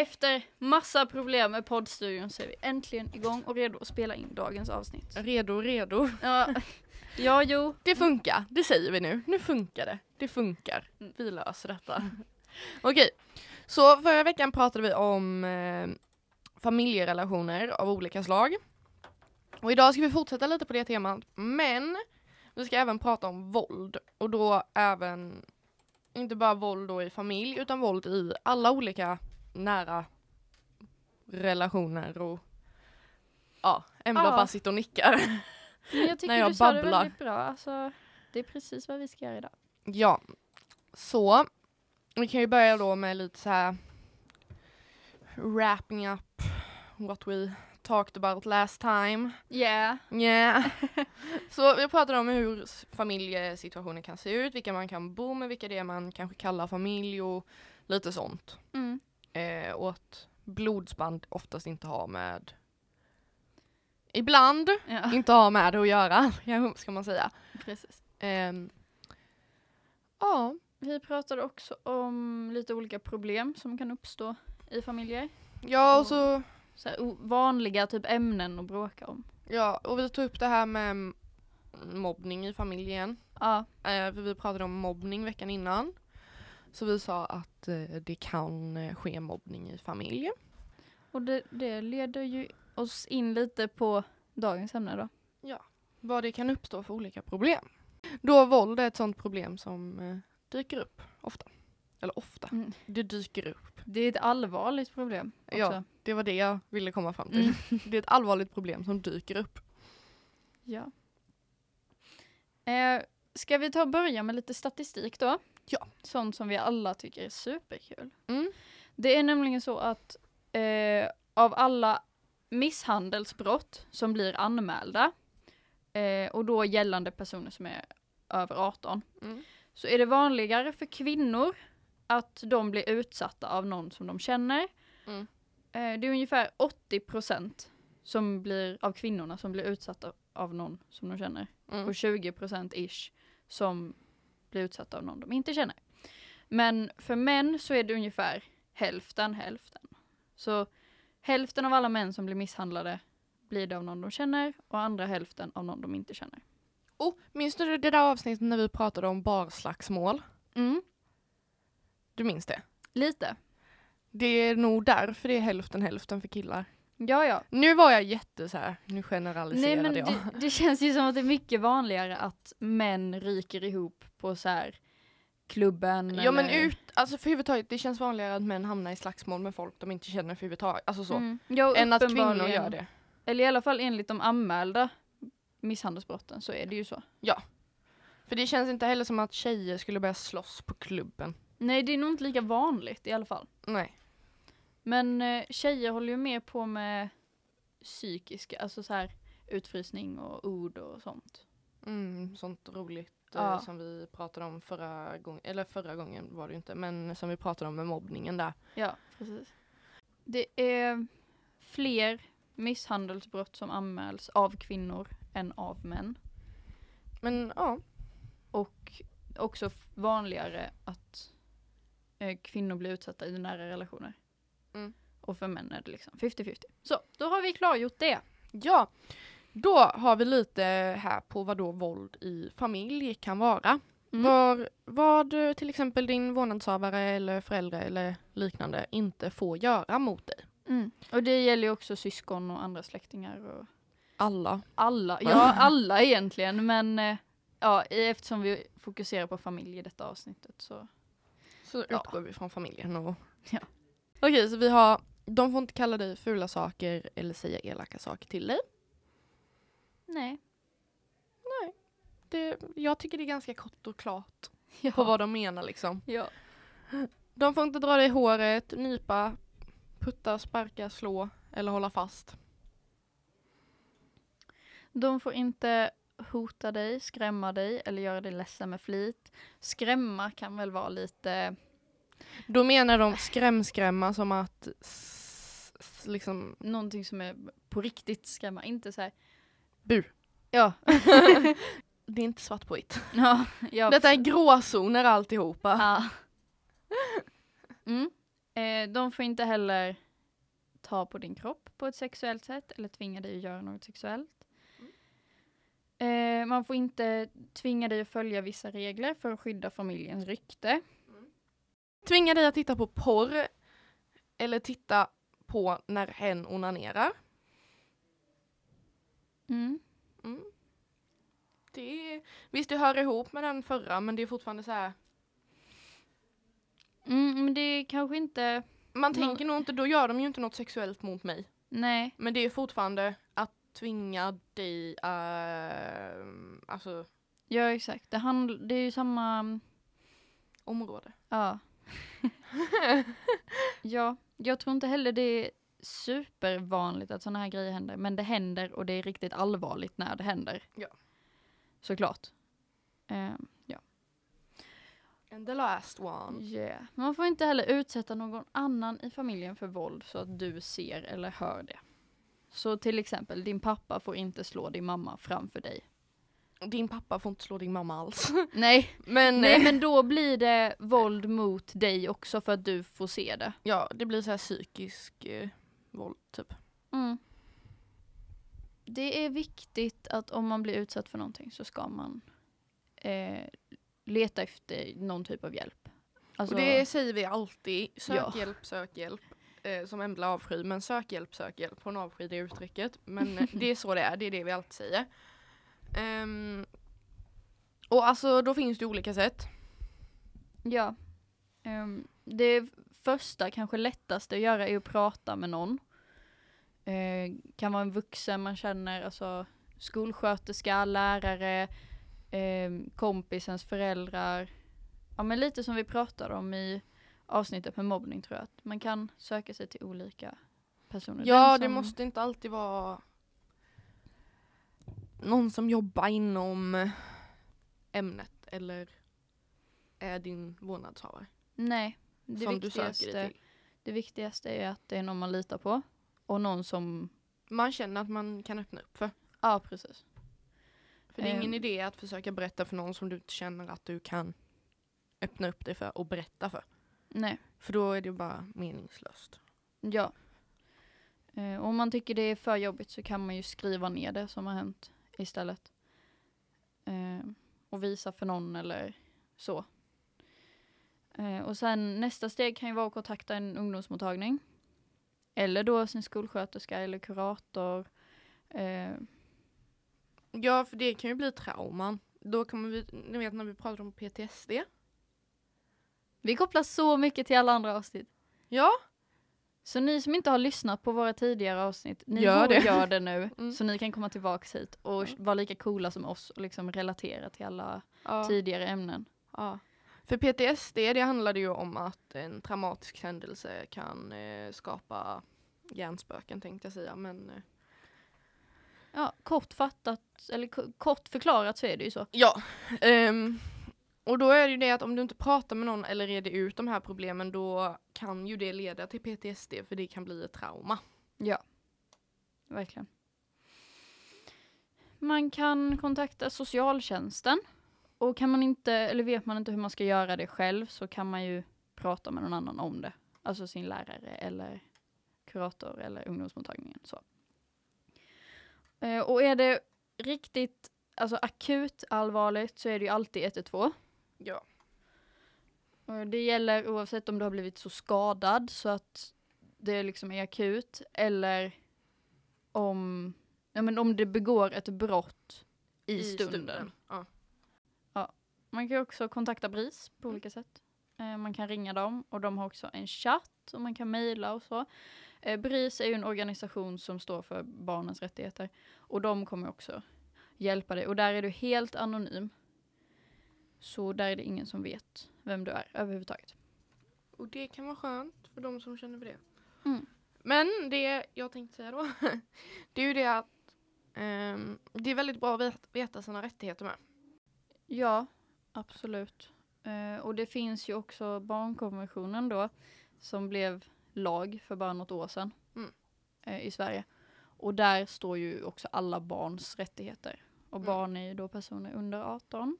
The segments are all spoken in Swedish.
Efter massa problem med poddstudion så är vi äntligen igång och redo att spela in dagens avsnitt. Redo, redo. Ja, ja jo. Det funkar, det säger vi nu. Nu funkar det. Det funkar. Mm. Vi löser detta. Okej, så förra veckan pratade vi om eh, familjerelationer av olika slag. Och idag ska vi fortsätta lite på det temat, men vi ska även prata om våld. Och då även, inte bara våld då i familj, utan våld i alla olika nära relationer och ja, Embla Ja. bara sitter och nickar. Men jag tycker När jag du sa det babblar. väldigt bra. Alltså, det är precis vad vi ska göra idag. Ja, så vi kan ju börja då med lite så här wrapping up what we talked about last time. Yeah. Yeah. så vi pratade om hur familjesituationen kan se ut, vilka man kan bo med, vilka det är man kanske kallar familj och lite sånt. Mm. Eh, och att blodsband oftast inte har med Ibland Ja, inte har med det att göra, ska man säga. precis. Ehm, ja, Vi pratade också om lite olika problem som kan uppstå i familjer. Ja, och Och- så Så här, vanliga typ ämnen att bråka om. Ja, och vi tog upp det här med mobbning i familjen. Ja, Eh, vi pratade om mobbning veckan innan. Så vi sa att eh, det kan eh, ske mobbning i familj. och det, det leder ju oss in lite på dagens ämne då. Vad det kan uppstå för olika problem. Då våld är ett sånt problem som eh, dyker upp ofta. Eller ofta, Mm. det dyker upp. Det är ett allvarligt problem också. Ja. Det var det jag ville komma fram till. Mm. Det är ett allvarligt problem som dyker upp. Ja. Eh, ska vi ta och börja med lite statistik då? Ja. Sånt som vi alla tycker är superkul. Mm. Det är nämligen så att eh, av alla misshandelsbrott som blir anmälda eh, och då gällande personer som är över 18 Mm. så är det vanligare för kvinnor att de blir utsatta av någon som de känner. Mm. Eh, det är ungefär 80% som blir, av kvinnorna som blir utsatta av någon som de känner. Mm. Och 20% ish som blir utsatta av någon de inte känner. Men för män så är det ungefär hälften hälften. Så hälften av alla män som blir misshandlade blir det av någon de känner och andra hälften av någon de inte känner. Oh, minns du det där avsnittet när vi pratade om barslagsmål? Mm, Du minns det? lite. Det är nog därför det är hälften hälften för killar. Ja, ja. Nu var jag jätte så här, nu Nej generaliserade men jag. det, det känns ju som att det är mycket vanligare att män ryker ihop på så här klubben Ja men eller... ut, alltså för huvudtaget, det känns vanligare att män hamnar i slagsmål med folk de inte känner för huvudtaget. Alltså så. Mm. Ja, Än att kvinnor gör det. Eller i alla fall enligt de anmälda misshandelsbrotten så är det ju så. För det känns inte heller som att tjejer skulle börja slåss på klubben. Nej det är nog inte lika vanligt i alla fall. Nej. Men eh, tjejer håller ju mer på med psykiska, alltså så här utfrysning och ord och sånt. Mm, sånt roligt Ja. eh, som vi pratade om förra gången, eller förra gången var det ju inte, men som vi pratade om med mobbningen där. Ja, precis. Det är fler misshandelsbrott som anmäls av kvinnor än av män. Men ja, Och också vanligare att eh, kvinnor blir utsatta i nära relationer. Mm. Och för män är det liksom 50-50. Så, då har vi klargjort det. Ja, då har vi lite här på vad då våld i familj kan vara. Mm. Var, vad eh, till exempel din vårdnadshavare eller förälder eller liknande inte får göra mot dig. Mm. Och det gäller ju också syskon och andra släktingar och Alla. alla. Ja, alla egentligen. Men eh, ja, eftersom vi fokuserar på familj i detta avsnittet så. Så Ja. utgår vi från familjen och... Ja. Okej, så vi har, de får inte kalla dig fula saker eller säga elaka saker till dig. Nej. Det, jag tycker det är ganska kort och klart Ja. på vad de menar liksom. ja. De får inte dra dig i håret, nypa, putta, sparka, slå eller hålla fast. De får inte hota dig, skrämma dig eller göra dig ledsen med flit. Skrämma kan väl vara lite, Då menar de skrämskrämma som att liksom någonting som är på riktigt skrämma, inte så här. Bu. Ja. Det är inte svart på vitt. ja, ja Detta är gråzoner alltihopa. Ja. Mm. Eh, de får inte heller ta på din kropp på ett sexuellt sätt eller tvinga dig att göra något sexuellt. Eh, man får inte tvinga dig att följa vissa regler för att skydda familjens rykte. Tvinga dig att titta på porr eller titta på när hen onanerar. Mm. Mm. Det är, visst, det hör ihop med den förra, men det är fortfarande så här. Mm, men det är kanske inte, Man tänker nog inte, då gör de ju inte något sexuellt mot mig. nej, Men det är fortfarande att tvinga dig, uh, alltså ja exakt. Det, handl- det är ju samma, område. ja. ja, jag tror inte heller det är supervanligt att sådana här grejer händer, men det händer och det är riktigt allvarligt när det händer. Ja. Såklart. Eh, And the last one. Yeah. Man får inte heller utsätta någon annan i familjen för våld så att du ser eller hör det. Så till exempel, din pappa får inte slå din mamma framför dig. Din pappa får inte slå din mamma alls. Nej, Men, nej eh, men då blir det våld mot dig också för att du får se det. ja, det blir så här psykisk eh, våld typ. Mm. Det är viktigt att om man blir utsatt för någonting så ska man eh, leta efter någon typ av hjälp. Alltså, Och det säger vi alltid. Sök Ja. hjälp, sök hjälp. Eh, som Embla avskyr, men sök hjälp, sök hjälp. Hon avskyr det uttrycket. Men det är så det är, det är det vi alltid säger. Ehm, och alltså då finns det olika sätt. Ja. Ehm, det första, kanske lättaste att göra är att prata med någon. Eh, kan vara en vuxen man känner, alltså skolsköterska, lärare, eh, kompisens föräldrar. Ja men lite som vi pratade om i avsnittet med mobbning tror jag. Att man kan söka sig till olika personer. Ja, Den det som- måste inte alltid vara någon som jobbar inom ämnet eller är din vårdnadshavare Nej, det som du söker dig viktigaste, till. det viktigaste är att det är någon man litar på. Och någon som, Man känner att man kan öppna upp för. ja precis. För det är ingen Ehm. idé att försöka berätta för någon som du inte känner att du kan öppna upp dig för och berätta för. Nej. För då är det bara meningslöst. Ja. Eh, om man tycker det är för jobbigt så kan man ju skriva ner det som har hänt istället. Eh, och visa för någon eller så. Eh, och sen nästa steg kan ju vara att kontakta en ungdomsmottagning. Eller då sin skolsköterska eller kurator. Eh, Ja, för det kan ju bli trauman. Då kommer vi, ni vet när vi pratar om PTSD. vi kopplar så mycket till alla andra avsnitt. Ja. Så ni som inte har lyssnat på våra tidigare avsnitt, ni Gör det. göra det nu. Mm. Så ni kan komma tillbaka hit och Ja. vara lika coola som oss och liksom relatera till alla ja. tidigare ämnen. Ja. För PTSD det handlade ju om att en traumatisk händelse kan eh, skapa hjärnspöken tänkte jag säga. Men eh, Ja, kort fattat, eller k- kort förklarat så är det ju så. ja. ehm, och då är det ju det att om du inte pratar med någon eller reder ut de här problemen då kan ju det leda till PTSD för det kan bli ett trauma. Ja, verkligen. Man kan kontakta socialtjänsten. Och kan man inte, eller vet man inte hur man ska göra det själv så kan man ju prata med någon annan om det. Alltså sin lärare eller kurator eller ungdomsmottagningen. Så. Eh, och är det riktigt alltså akut allvarligt så är det ju alltid 112. Ja. Och det gäller oavsett om du har blivit så skadad så att det liksom är akut eller om, ja, men om det begår ett brott i, stunden. Ja. Man kan också kontakta BRIS på Mm. olika sätt. Eh, man kan ringa dem och de har också en chatt och man kan mejla och så. Eh, BRIS är ju en organisation som står för barnens rättigheter och de kommer också hjälpa dig och där är du helt anonym. Så där är det ingen som vet vem du är överhuvudtaget. Och det kan vara skönt för de som känner för det. Mm. Men det jag tänkte säga då, det är ju det att ehm, det är väldigt bra att vet- veta sina rättigheter med. Ja, absolut. Eh, och det finns ju också barnkonventionen då som blev lag för bara något år sedan Mm. eh, i Sverige. Och där står ju också alla barns rättigheter. Och Mm. barn är ju då personer under 18.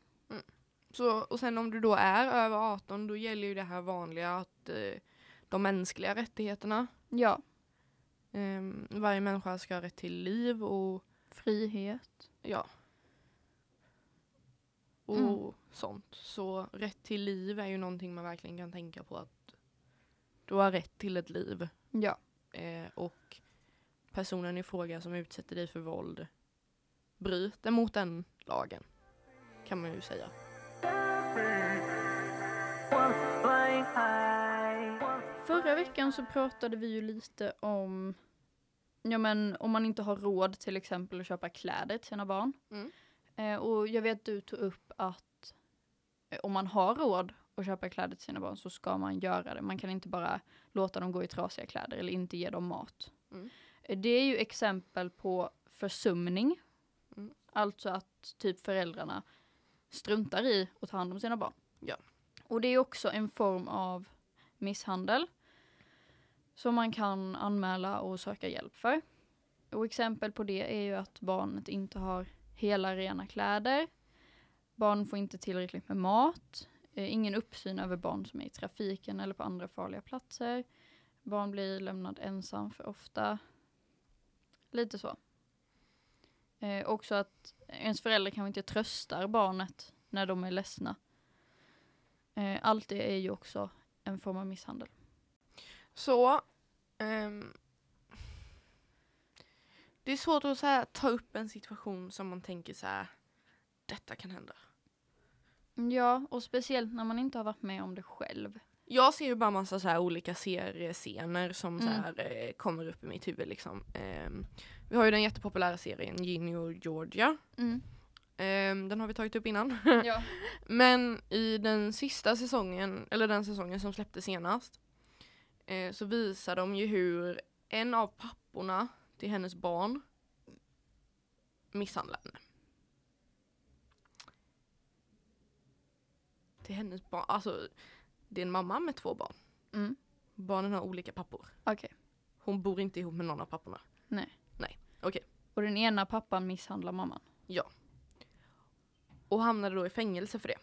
Så, och sen om du då är över 18 då gäller ju det här vanliga att eh, de mänskliga rättigheterna. Ja, Ehm, varje människa ska ha rätt till liv och frihet. ja. Och Mm. sånt. Så rätt till liv är ju någonting man verkligen kan tänka på att du har rätt till ett liv. Ja, Eh, och personen i fråga som utsätter dig för våld bryter mot den lagen. Kan man ju säga. Förra veckan så pratade vi ju lite om Ja men om man inte har råd till exempel att köpa kläder till sina barn. Mm. Eh, och jag vet du tog upp att eh, om man har råd att köpa kläder till sina barn så ska man göra det. Man kan inte bara låta dem gå i trasiga kläder eller inte ge dem mat. Mm. Eh, Det är ju exempel på försumning. Mm. Alltså att typ föräldrarna struntar i att ta hand om sina barn. Ja. Och det är också en form av misshandel som man kan anmäla och söka hjälp för. Och exempel på det är ju att barnet inte har hela rena kläder. Barn får inte tillräckligt med mat. Eh, ingen uppsyn över barn som är i trafiken eller på andra farliga platser. Barn blir lämnad ensam för ofta. Lite så. Eh, också att ens föräldrar kanske inte tröstar barnet när de är ledsna. Eh, allt det är ju också en form av misshandel. Så ehm, det är svårt att så här, ta upp en situation som man tänker så här. Detta kan hända. Ja, och speciellt när man inte har varit med om det själv. Jag ser ju bara massa så här olika seriescener som så Mm. här, eh, kommer upp i mitt huvud. Liksom. Ehm, vi har ju den jättepopulära serien Ginny och Georgia. Mm. Ehm, den har vi tagit upp innan. Ja. Men i den sista säsongen, eller den säsongen som släpptes senast, eh, så visar de ju hur en av papporna till hennes barn misshandlar henne. Till hennes barn, alltså det är en mamma med två barn. Mm. Barnen har olika pappor. Okej. Hon bor inte ihop med någon av papporna. Nej. Nej, okej. Och den ena pappan misshandlar mamman. Och hamnade då i fängelse för det.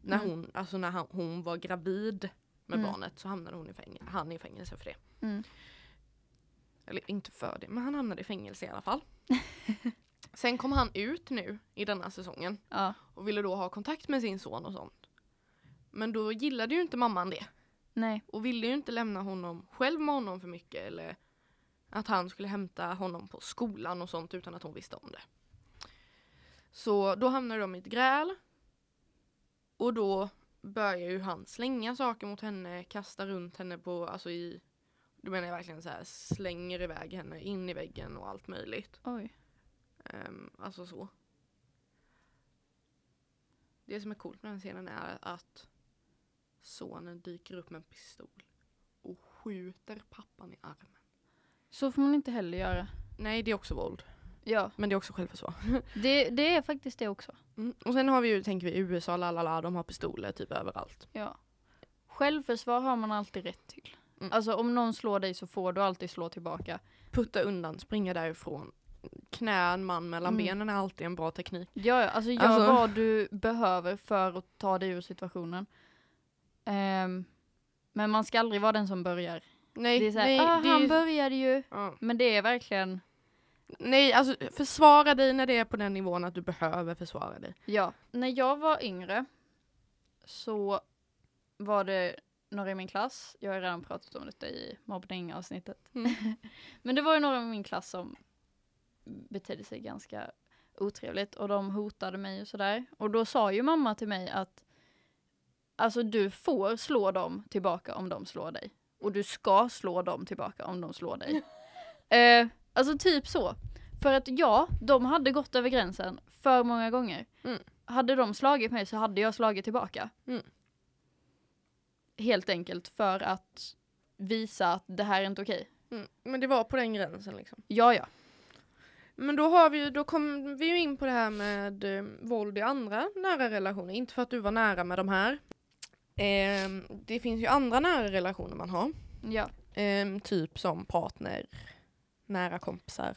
När Mm. hon, alltså när han, hon var gravid med Mm. barnet så hamnade hon i fängelse, han i fängelse för det. Mm. Eller inte för det, men han hamnade i fängelse i alla fall. Sen kom han ut nu i denna säsongen Ja. och ville då ha kontakt med sin son och sånt. Men då gillade ju inte mamman det Nej. och ville ju inte lämna honom själv med honom för mycket eller att han skulle hämta honom på skolan och sånt utan att hon visste om det. Så då hamnade de i ett gräl och då börjar ju han slänga saker mot henne, kasta runt henne på, alltså i, då menar jag verkligen så här, slänger iväg henne in i väggen och allt möjligt. Oj. Ehm, alltså så. Det som är coolt med den scenen är att sonen dyker upp med en pistol och skjuter pappan i armen. Så får man inte heller göra. Nej, det är också våld. Ja, Men det är också självförsvar. det, det är faktiskt det också. Mm. Och sen har vi ju, tänker vi, USA, lalala, de har pistoler typ överallt. Ja. Självförsvar har man alltid rätt till. Mm. Alltså om någon slår dig så får du alltid slå tillbaka. Putta undan, springa därifrån. Knä en man mellan Mm. benen är alltid en bra teknik. Ja, ja, alltså gör Alltså- vad du behöver för att ta dig ur situationen. Ehm, men man ska aldrig vara den som börjar. Nej, det är såhär, nej, ah, han är, började ju. ja. Men det är verkligen, nej, alltså försvara dig när det är på den nivån att du behöver försvara dig. ja. När jag var yngre så var det några i min klass, jag har redan pratat om detta i mobbning-avsnittet. Mm. Men det var ju några i min klass som betedde sig ganska otrevligt och de hotade mig och sådär. Och då sa ju mamma till mig att alltså du får slå dem tillbaka om de slår dig. Och du ska slå dem tillbaka om de slår dig. eh, alltså typ så. För att ja, de hade gått över gränsen för många gånger. Mm. Hade de slagit mig så hade jag slagit tillbaka. Mm. Helt enkelt för att visa att det här är inte okej. Mm. Men det var på den gränsen liksom. Ja, ja. Men då har vi då kom vi ju in på det här med eh, våld i andra nära relationer. Inte för att du var nära med de här. Ehm, det finns ju andra nära relationer man har. Ja. Ehm, typ som partner, nära kompisar.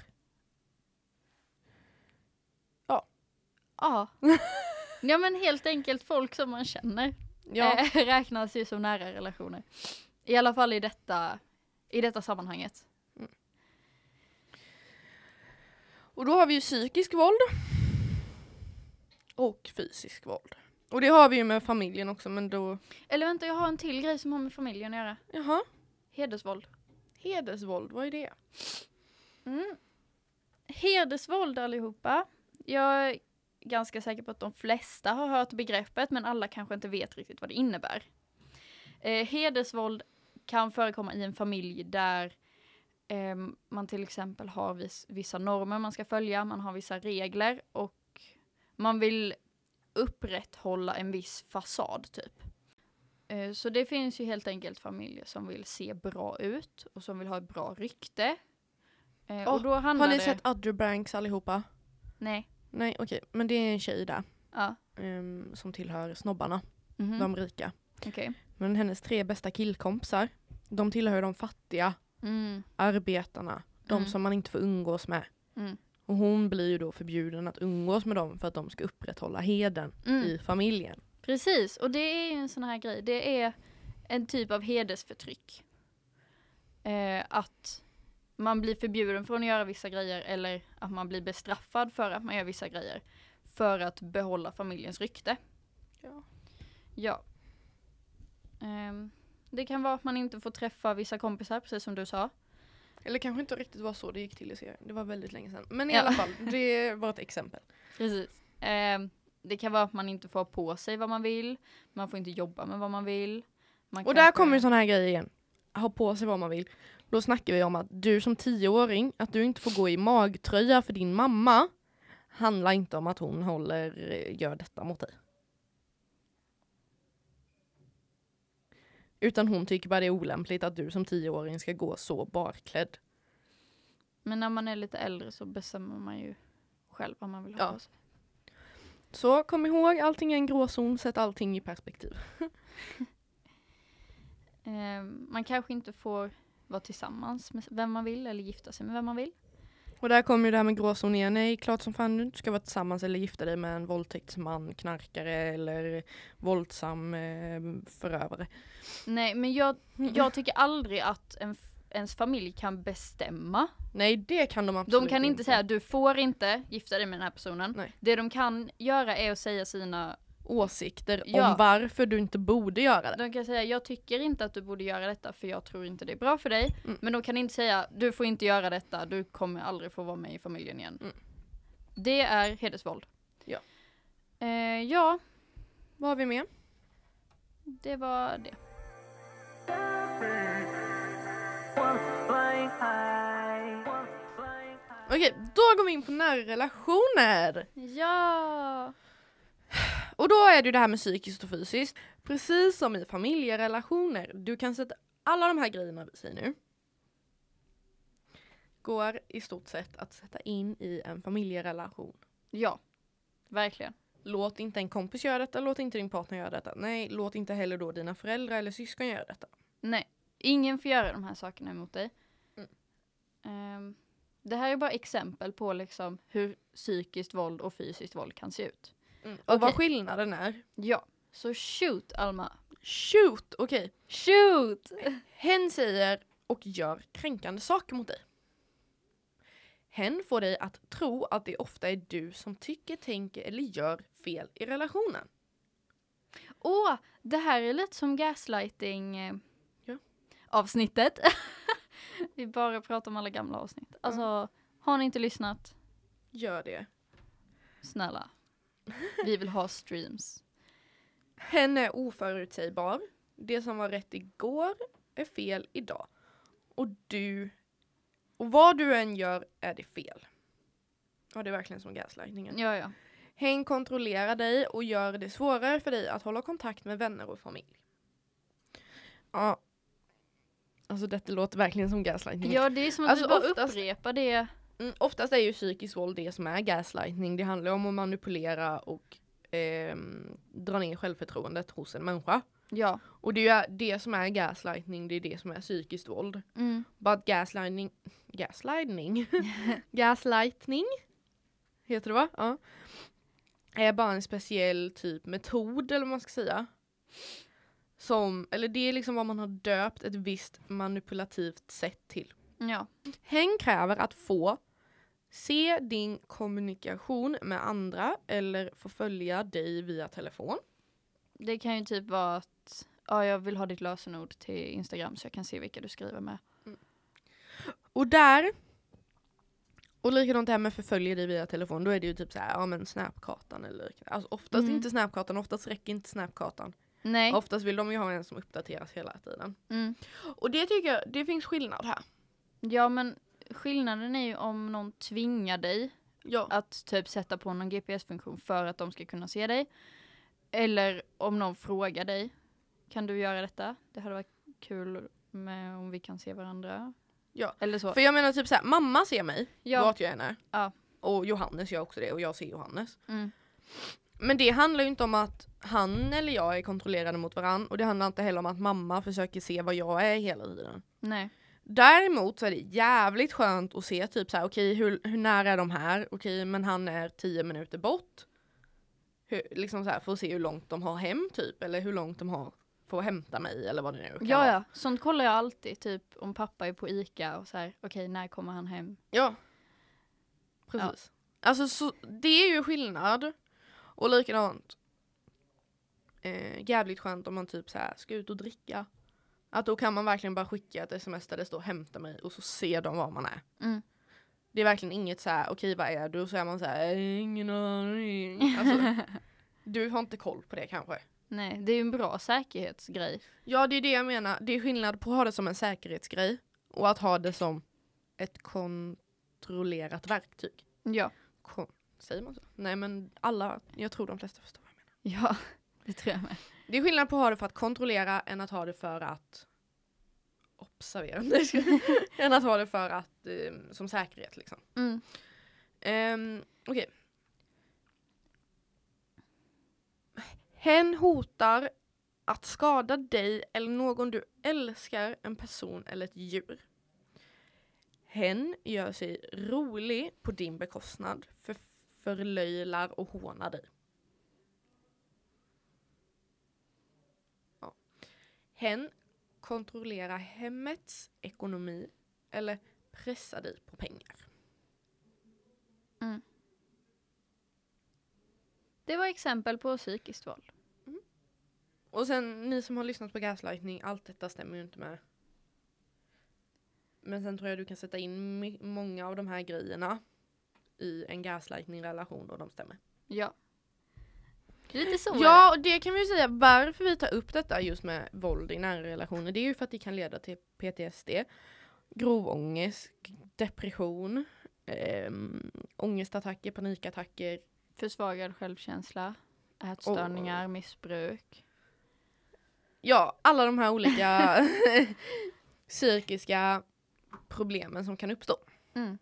Ja. ja men helt enkelt folk som man känner Ja, eh, räknas ju som nära relationer. I alla fall i detta, i detta sammanhanget. Och då har vi ju psykisk våld. Och fysisk våld. Och det har vi ju med familjen också men då, Eller vänta, jag har en till grej som har med familjen att göra. jaha. Hedersvåld. Hedersvåld, vad är det? Mm. Hedersvåld allihopa. Jag är ganska säker på att de flesta har hört begreppet men alla kanske inte vet riktigt vad det innebär. Eh, hedersvåld kan förekomma i en familj där eh, man till exempel har viss, vissa normer man ska följa, man har vissa regler och man vill upprätthålla en viss fasad typ. Eh, så det finns ju helt enkelt familjer som vill se bra ut och som vill ha ett bra rykte. Eh, Åh, och då handlar Har ni sett Other Banks allihopa? Nej. Nej okej, men det är en tjej där. Ja. ehm, som tillhör snobbarna, Mhm. de rika. Okej. Men hennes tre bästa killkompisar, de tillhör de fattiga, Mm. arbetarna, de Mm. som man inte får umgås med. Mm. Och hon blir ju då förbjuden att umgås med dem för att de ska upprätthålla heden Mm. i familjen. Precis, och det är ju en sån här grej. Det är en typ av hedersförtryck. Eh, att man blir förbjuden från att göra vissa grejer eller att man blir bestraffad för att man gör vissa grejer. För att behålla familjens rykte. Ja. Ja. Ehm, det kan vara att man inte får träffa vissa kompisar, precis som du sa. Eller kanske inte riktigt var så det gick till i serien, det var väldigt länge sedan. Men i Ja. alla fall, det var ett exempel. Precis. Ehm, det kan vara att man inte får ha på sig vad man vill. Man får inte jobba med vad man vill. Man Och där kommer ju sådana här grejer igen. Ha på sig vad man vill. Då snackar vi om att du som tioåring, att du inte får gå i magtröja för din mamma handlar inte om att hon håller, eh, gör detta mot dig. Utan hon tycker bara det är olämpligt att du som tioåring ska gå så barklädd. Men när man är lite äldre så bestämmer man ju själv vad man vill ha Ja. på sig. Så kom ihåg, allting är en gråzon, sätt allting i perspektiv. Ehm, man kanske inte får vara tillsammans med vem man vill eller gifta sig med vem man vill. Och där kommer ju det här med gråzon igen. Nej, klart som fan du inte ska vara tillsammans eller gifta dig med en våldtäktsman, knarkare eller våldsam eh, förövare. Nej, men jag, jag tycker aldrig att en, ens familj kan bestämma. Nej, det kan de absolut De kan inte säga du får inte gifta dig med den här personen. Nej. Det de kan göra är att säga sina, åsikter Ja. om varför du inte borde göra det. de kan säga jag tycker inte att du borde göra detta för jag tror inte det är bra för dig. Mm. Men de kan inte säga du får inte göra detta, du kommer aldrig få vara med i familjen igen. Mm. Det är hedersvåld. Ja. Eh, ja, Vad har vi med? det var det. Okej, då går vi in på nära relationer. Ja! Och då är det det här med psykiskt och fysiskt. Precis som i familjerelationer. Du kan sätta alla de här grejerna vi säger nu. Går i stort sett att sätta in i en familjerelation. Ja, verkligen. Låt inte en kompis göra detta, låt inte din partner göra detta. Nej, låt inte heller då dina föräldrar eller syskon göra detta. Nej, ingen får göra de här sakerna emot dig. Mm. Ehm, det här är bara exempel på liksom hur psykiskt våld och fysiskt våld kan se ut. Och vad Okej. skillnaden är. Ja, så shoot Alma. Shoot! Okej. Shoot! Hen säger och gör kränkande saker mot dig. Hen får dig att tro att det ofta är du som tycker, tänker eller gör fel i relationen. Åh, det här är lite som gaslighting eh, Ja. avsnittet. Vi bara pratar om alla gamla avsnitt. Alltså, har ni inte lyssnat? Gör det. Snälla. Vi vill ha streams. Hen är oförutsägbar. Det som var rätt igår är fel idag. Och du... Och vad du än gör är det fel. Ja, det är verkligen som gaslightningen. Ja, ja. Hen kontrollerar dig och gör det svårare för dig att hålla kontakt med vänner och familj. Ja. Alltså detta låter verkligen som gaslightning. Ja, det är som att Alltså, vi bara upprepar det. Mm, oftast är ju psykiskt våld det som är gaslightning. Det handlar om att manipulera och ehm, dra ner självförtroendet hos en människa. Ja. Och det är det som är gaslightning, det är det som är psykiskt våld. Mm. But gaslightning, gaslightning, gaslightning heter det va? Ja. Är bara en speciell typ metod eller vad man ska säga. som, eller det är liksom vad man har döpt ett visst manipulativt sätt till. Ja. Hen kräver att få se din kommunikation med andra eller få följa dig via telefon. Det kan ju typ vara att ja, jag vill ha ditt lösenord till Instagram så jag kan se vilka du skriver med. Och där, och likadant det här med förföljer dig via telefon, då är det ju typ så här, ja men snapkartan eller liknande. Alltså oftast Mm. inte snapkartan, oftast räcker inte snapkartan. Nej. Oftast vill de ju ha en som uppdateras hela tiden. Mm. Och det tycker jag, det finns skillnad här. Ja men skillnaden är ju om någon tvingar dig Ja. att typ sätta på någon GPS-funktion för att de ska kunna se dig. Eller om någon frågar dig, kan du göra detta? Det hade varit kul med om vi kan se varandra. Ja. Eller så. För jag menar typ så här, mamma ser mig Ja. vart jag än är. Ja. Och Johannes gör också det och jag ser Johannes. Mm. Men det handlar ju inte om att han eller jag är kontrollerade mot varann och det handlar inte heller om att mamma försöker se vad jag är hela tiden. Nej. Däremot så är det jävligt skönt att se typ så här, okej hur, hur nära är de här? Okej men han är tio minuter bort. Hur, liksom så här, för att se hur långt de har hem typ eller hur långt de har för att hämta mig eller vad det nu kan Ja ja, sånt kollar jag alltid. Typ om pappa är på ICA och så här, okej när kommer han hem? Ja. Precis. Alltså så, det är ju skillnad. Och likadant. Eh, jävligt skönt om man typ så här ska ut och dricka. Att då kan man verkligen bara skicka ett sms där det står hämta mig och så ser de var man är. Mm. Det är verkligen inget så här okej vad är du? Och så är man så här "Eh, ingen aning. Alltså, du har inte koll på det kanske. Nej, det är ju en bra säkerhetsgrej. Ja det är det jag menar. Det är skillnad på att ha det som en säkerhetsgrej och att ha det som ett kontrollerat verktyg. Ja. Kon- Säger man så? Nej men alla, jag tror de flesta förstår vad jag menar. Ja, det tror jag med. Det är skillnad på att ha det för att kontrollera än att ha det för att observera. Än att ha det för att, eh, som säkerhet liksom. Mm. Um, Okej. Hen hotar att skada dig eller någon du älskar, en person eller ett djur. Hen gör sig rolig på din bekostnad, för förlöjlar och hånar dig. Hen kontrollerar hemmets ekonomi eller pressar dig på pengar. Det var exempel på psykiskt våld. Och sen ni som har lyssnat på gaslightning, allt detta stämmer ju inte med. Men sen tror jag du kan sätta in många av de här grejerna i en gaslightning relation och de stämmer. Ja. Lite så Ja, och det kan vi ju säga varför vi tar upp detta just med våld i nära relationer. Det är ju för att det kan leda till PTSD, grov ångest, depression, ehm, ångestattacker, panikattacker. Försvagad självkänsla, ätstörningar, missbruk. Ja, alla de här olika psykiska problemen som kan uppstå. Mm.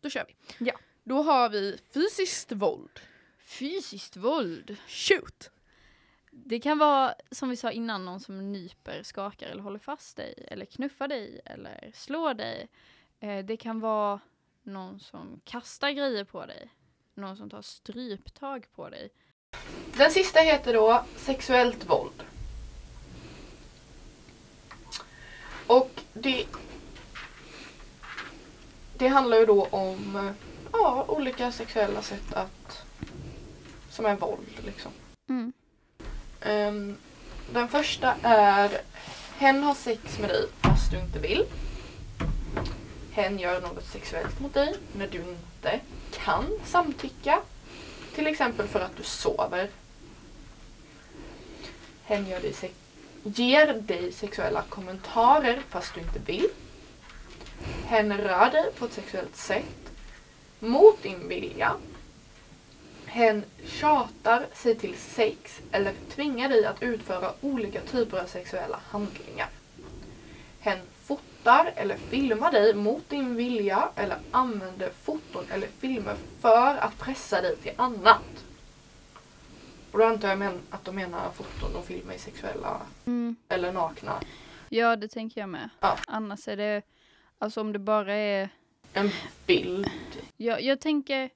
Då kör vi. Ja. Då har vi fysiskt våld. Fysiskt våld. Shoot! Det kan vara, som vi sa innan, någon som nyper, skakar eller håller fast dig. Eller knuffar dig eller slår dig. Eh, det kan vara någon som kastar grejer på dig. Någon som tar stryptag på dig. Den sista heter då sexuellt våld. Och det, det handlar ju då om eh, ja, olika sexuella sätt att som är våld liksom. Mm. Ehm, den första är Hen har sex med dig fast du inte vill. Hen gör något sexuellt mot dig när du inte kan samtycka. Till exempel för att du sover. Hen gör dig sex- ger dig sexuella kommentarer fast du inte vill. Hen rör dig på ett sexuellt sätt mot din vilja. Hen tjatar sig till sex eller tvingar dig att utföra olika typer av sexuella handlingar. Hen fotar eller filmar dig mot din vilja eller använder foton eller filmer för att pressa dig till annat. Och då antar jag men- att de menar foton och filmer i sexuella Mm. eller nakna. Ja, det tänker jag med. Ja. Annars är det, alltså om det bara är En bild. Jag, jag tänker...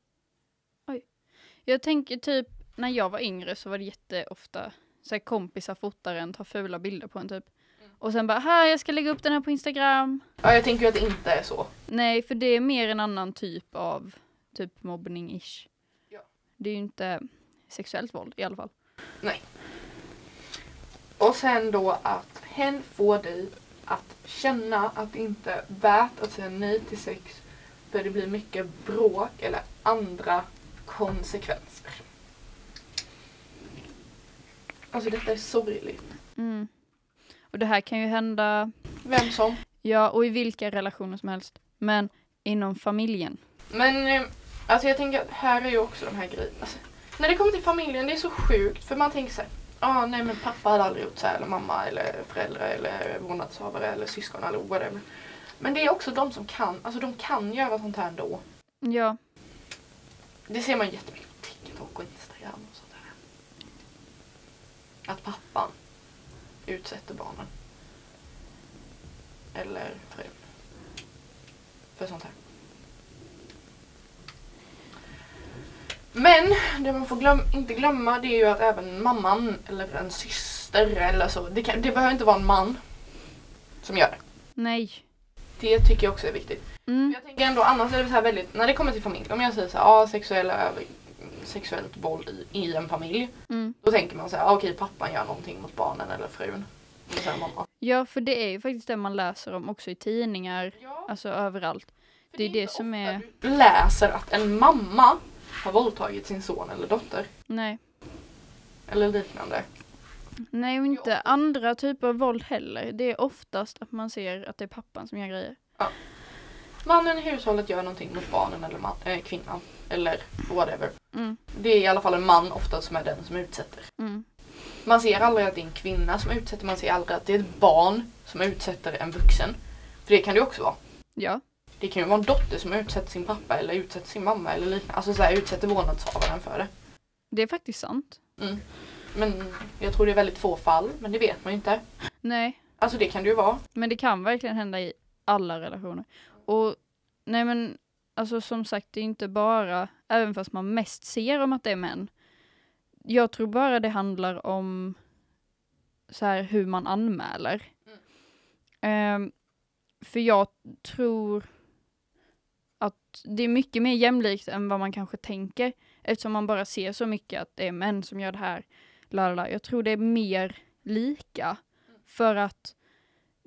Jag tänker typ, när jag var yngre så var det jätteofta så här, kompisar fotar en, tar fula bilder på en typ. Och sen bara, här jag ska lägga upp den här på Instagram. Ja, jag tänker ju att det inte är så. Nej, för det är mer en annan typ av typ mobbning-ish. Ja. Det är ju inte sexuellt våld i alla fall. Och sen då att hen får dig att känna att det inte är värt att säga nej till sex för det blir mycket bråk eller andra konsekvenser. Alltså detta är sorgligt. Mm. Och det här kan ju hända, Vem som. ja, och i vilka relationer som helst. Men inom familjen. Men eh, alltså jag tänker att här är ju också de här grejerna. Alltså, när det kommer till familjen, det är så sjukt för man tänker så här. Ah, nej men pappa hade aldrig gjort så här, eller mamma eller föräldrar eller vårdnadshavare eller syskon eller whatever. Men det är också de som kan, alltså de kan göra sånt här ändå. Ja, Det ser man jättemycket på TikTok och Instagram och sånt där. Att pappan utsätter barnen. Eller frun. För sånt här. Men det man får glöm inte glömma det är ju att även mamman eller en syster eller så. Det, kan, det behöver inte vara en man som gör det. nej. Det tycker jag också är viktigt. Mm. Jag tänker ändå annars är det så här väldigt, när det kommer till familj, om jag säger så här, ja sexuella över, sexuellt våld i, i en familj. Mm. Då tänker man så här, ja, okej pappan gör någonting mot barnen eller frun. Eller mamma. Ja, för det är ju faktiskt det man läser om också i tidningar, Ja, alltså överallt. för det är det inte som är- Du läser att en mamma har våldtagit sin son eller dotter. Nej. Eller liknande. Nej, och inte andra typer av våld heller. Det är oftast att man ser att det är pappan som gör grejer. Mannen i hushållet gör någonting mot barnen eller man, äh, kvinnan. Eller whatever. Mm. Det är i alla fall en man ofta som är den som utsätter. Mm. Man ser aldrig att det är en kvinna som utsätter, man ser aldrig att det är ett barn som utsätter en vuxen. För det kan det ju också vara. Ja. Det kan ju vara en dotter som utsätter sin pappa eller utsätter sin mamma eller liknande. Alltså så här, utsätter vårdnadshavaren för det. Det är faktiskt sant. Mm. Men jag tror det är väldigt få fall, men det vet man ju inte. Nej, Alltså det kan det ju vara. men det kan verkligen hända i alla relationer. Och nej men, alltså som sagt, det är inte bara, även fast man mest ser om att det är män. Jag tror bara det handlar om så här hur man anmäler. Ehm, för jag tror att det är mycket mer jämlikt än vad man kanske tänker. Eftersom man bara ser så mycket att det är män som gör det här. Lalala. Jag tror det är mer lika. För att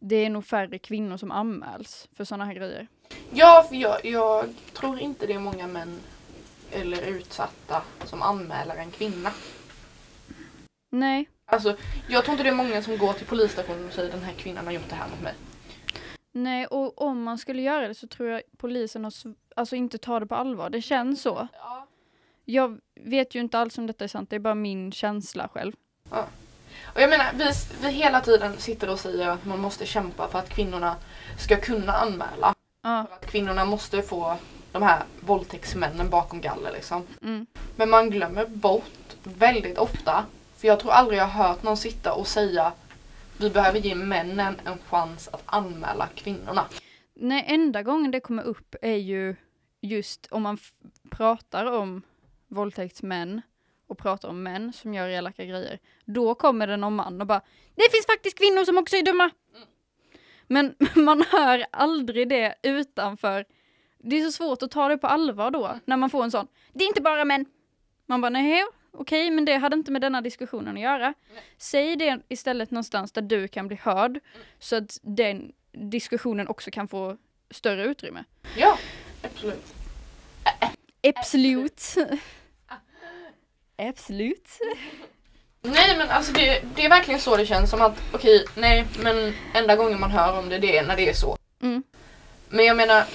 det är nog färre kvinnor som anmäls för sådana här grejer. Ja, för jag, jag tror inte det är många män eller utsatta som anmäler en kvinna. Nej. Alltså, jag tror inte det är många som går till polisstationen och säger den här kvinnan har gjort det här mot mig. Nej, och om man skulle göra det så tror jag polisen har alltså inte tar det på allvar. Det känns så. Ja. Jag vet ju inte alls om detta är sant, det är bara min känsla själv. Och jag menar, vi, vi hela tiden sitter och säger att man måste kämpa för att kvinnorna ska kunna anmäla. Ja. För att kvinnorna måste få de här våldtäktsmännen bakom galler liksom. Mm. Men man glömmer bort väldigt ofta, för jag tror aldrig jag har hört någon sitta och säga vi behöver ge männen en chans att anmäla kvinnorna. Nej, enda gången det kommer upp är ju just om man pratar om våldtäktsmän och pratar om män som gör elaka grejer. Då kommer det någon man och bara Det finns faktiskt kvinnor som också är dumma! Men man hör aldrig det utanför. Det är så svårt att ta det på allvar då, när man får en sån Det är inte bara män! Man bara nej, okej, men det hade inte med denna diskussionen att göra. Säg det istället någonstans där du kan bli hörd, så att den diskussionen också kan få större utrymme. Ja, absolut. Absolut. Absolut. Nej men alltså det, det är verkligen så det känns som att okej, nej men enda gången man hör om det det är när det är så. Mm. Men jag menar,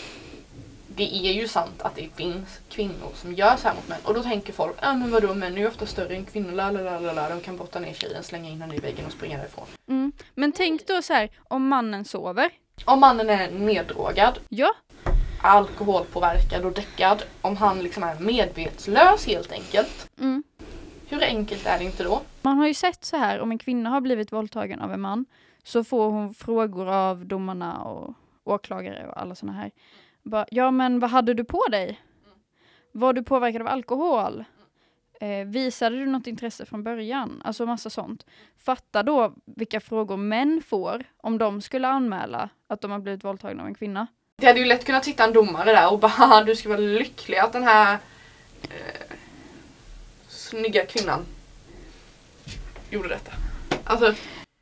det är ju sant att det finns kvinnor som gör så här mot män. Och då tänker folk, ja ah, men vadå män är ju ofta större än kvinnor, la, la, la, la. de kan brotta ner tjejen, slänga in henne i väggen och springa därifrån. Mm. Men tänk då så här, om mannen sover. Om mannen är neddrogad, Ja, alkoholpåverkad och däckad, om han liksom är medvetslös helt enkelt. mm. Hur enkelt är det inte då? man har ju sett så här, om en kvinna har blivit våldtagen av en man så får hon frågor av domarna och åklagare och alla såna här. Bara, ja men vad hade du på dig? Var du påverkad av alkohol? Eh, visade du något intresse från början? Alltså massa sånt. Fatta då vilka frågor män får om de skulle anmäla att de har blivit våldtagna av en kvinna. Det hade ju lätt kunnat sitta en domare där och bara "Haha, du ska vara lycklig att den här eh, snygga kvinnan gjorde detta. Alltså,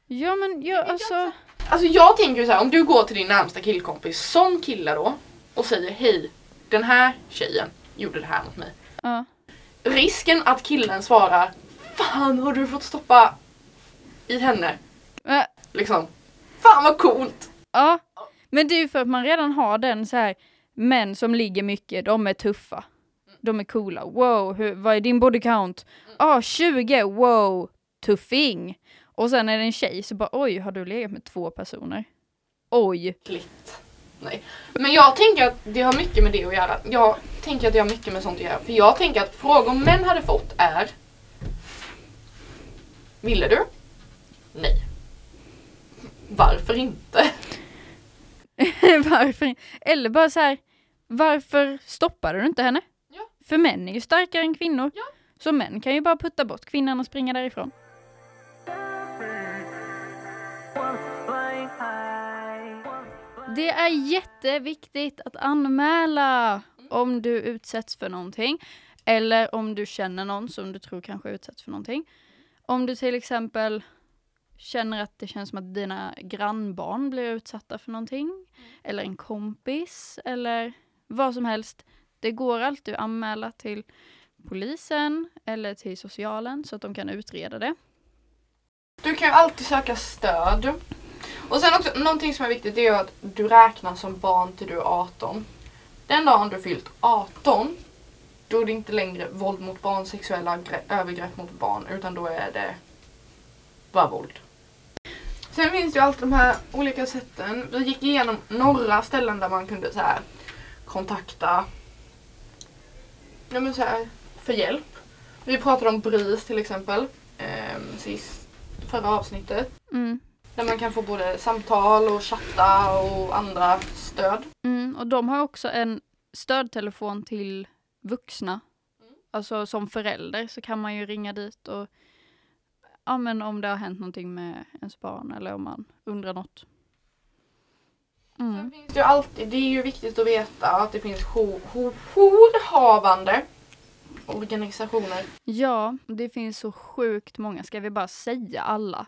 Ja men ja, alltså. alltså jag tänker så här, om du går till din närmsta killkompis som kille då och säger hej, den här tjejen gjorde det här mot mig. Ja. Risken att killen svarar Fan har du fått stoppa i henne? Äh, Liksom. Fan vad coolt! ja. Men det är ju för att man redan har den så här. Män som ligger mycket, de är tuffa. De är coola. Wow, hur, vad är din body count? Ah, 20, wow, tuffing. Och sen är det en tjej så bara oj, har du legat med två personer? Oj. Klitt. Nej. Men jag tänker att det har mycket med det att göra. Jag tänker att det har mycket med sånt att göra. För jag tänker att frågor män hade fått är Ville du? Nej. Varför inte? varför? Eller bara så här, varför stoppade du inte henne? För män är ju starkare än kvinnor. Ja. Så män kan ju bara putta bort kvinnan och springa därifrån. Det är jätteviktigt att anmäla om du utsätts för någonting. Eller om du känner någon som du tror kanske utsätts för någonting. Om du till exempel känner att det känns som att dina grannbarn blir utsatta för någonting. Eller en kompis eller vad som helst. Det går alltid att anmäla till polisen eller till socialen så att de kan utreda det. Du kan ju alltid söka stöd. Och sen också någonting som är viktigt det är ju att du räknas som barn till du är 18. Den dagen du fyllt 18 då är det inte längre våld mot barn, sexuella övergrepp mot barn utan då är det bara våld. Sen finns det ju alltid de här olika sätten. Vi gick igenom några ställen där man kunde så här kontakta ja, men så här, för hjälp. Vi pratade om BRIS till exempel ehm, sist, förra avsnittet. Mm. Där man kan få både samtal och chatta och andra stöd. Mm, och de har också en stödtelefon till vuxna. Alltså som förälder så kan man ju ringa dit och ja men om det har hänt någonting med ens barn eller om man undrar något. Sen Mm. finns det ju alltid, det är ju viktigt att veta att det finns jour, jour, jourhavande organisationer. Ja, det finns så sjukt många. Ska vi bara säga alla?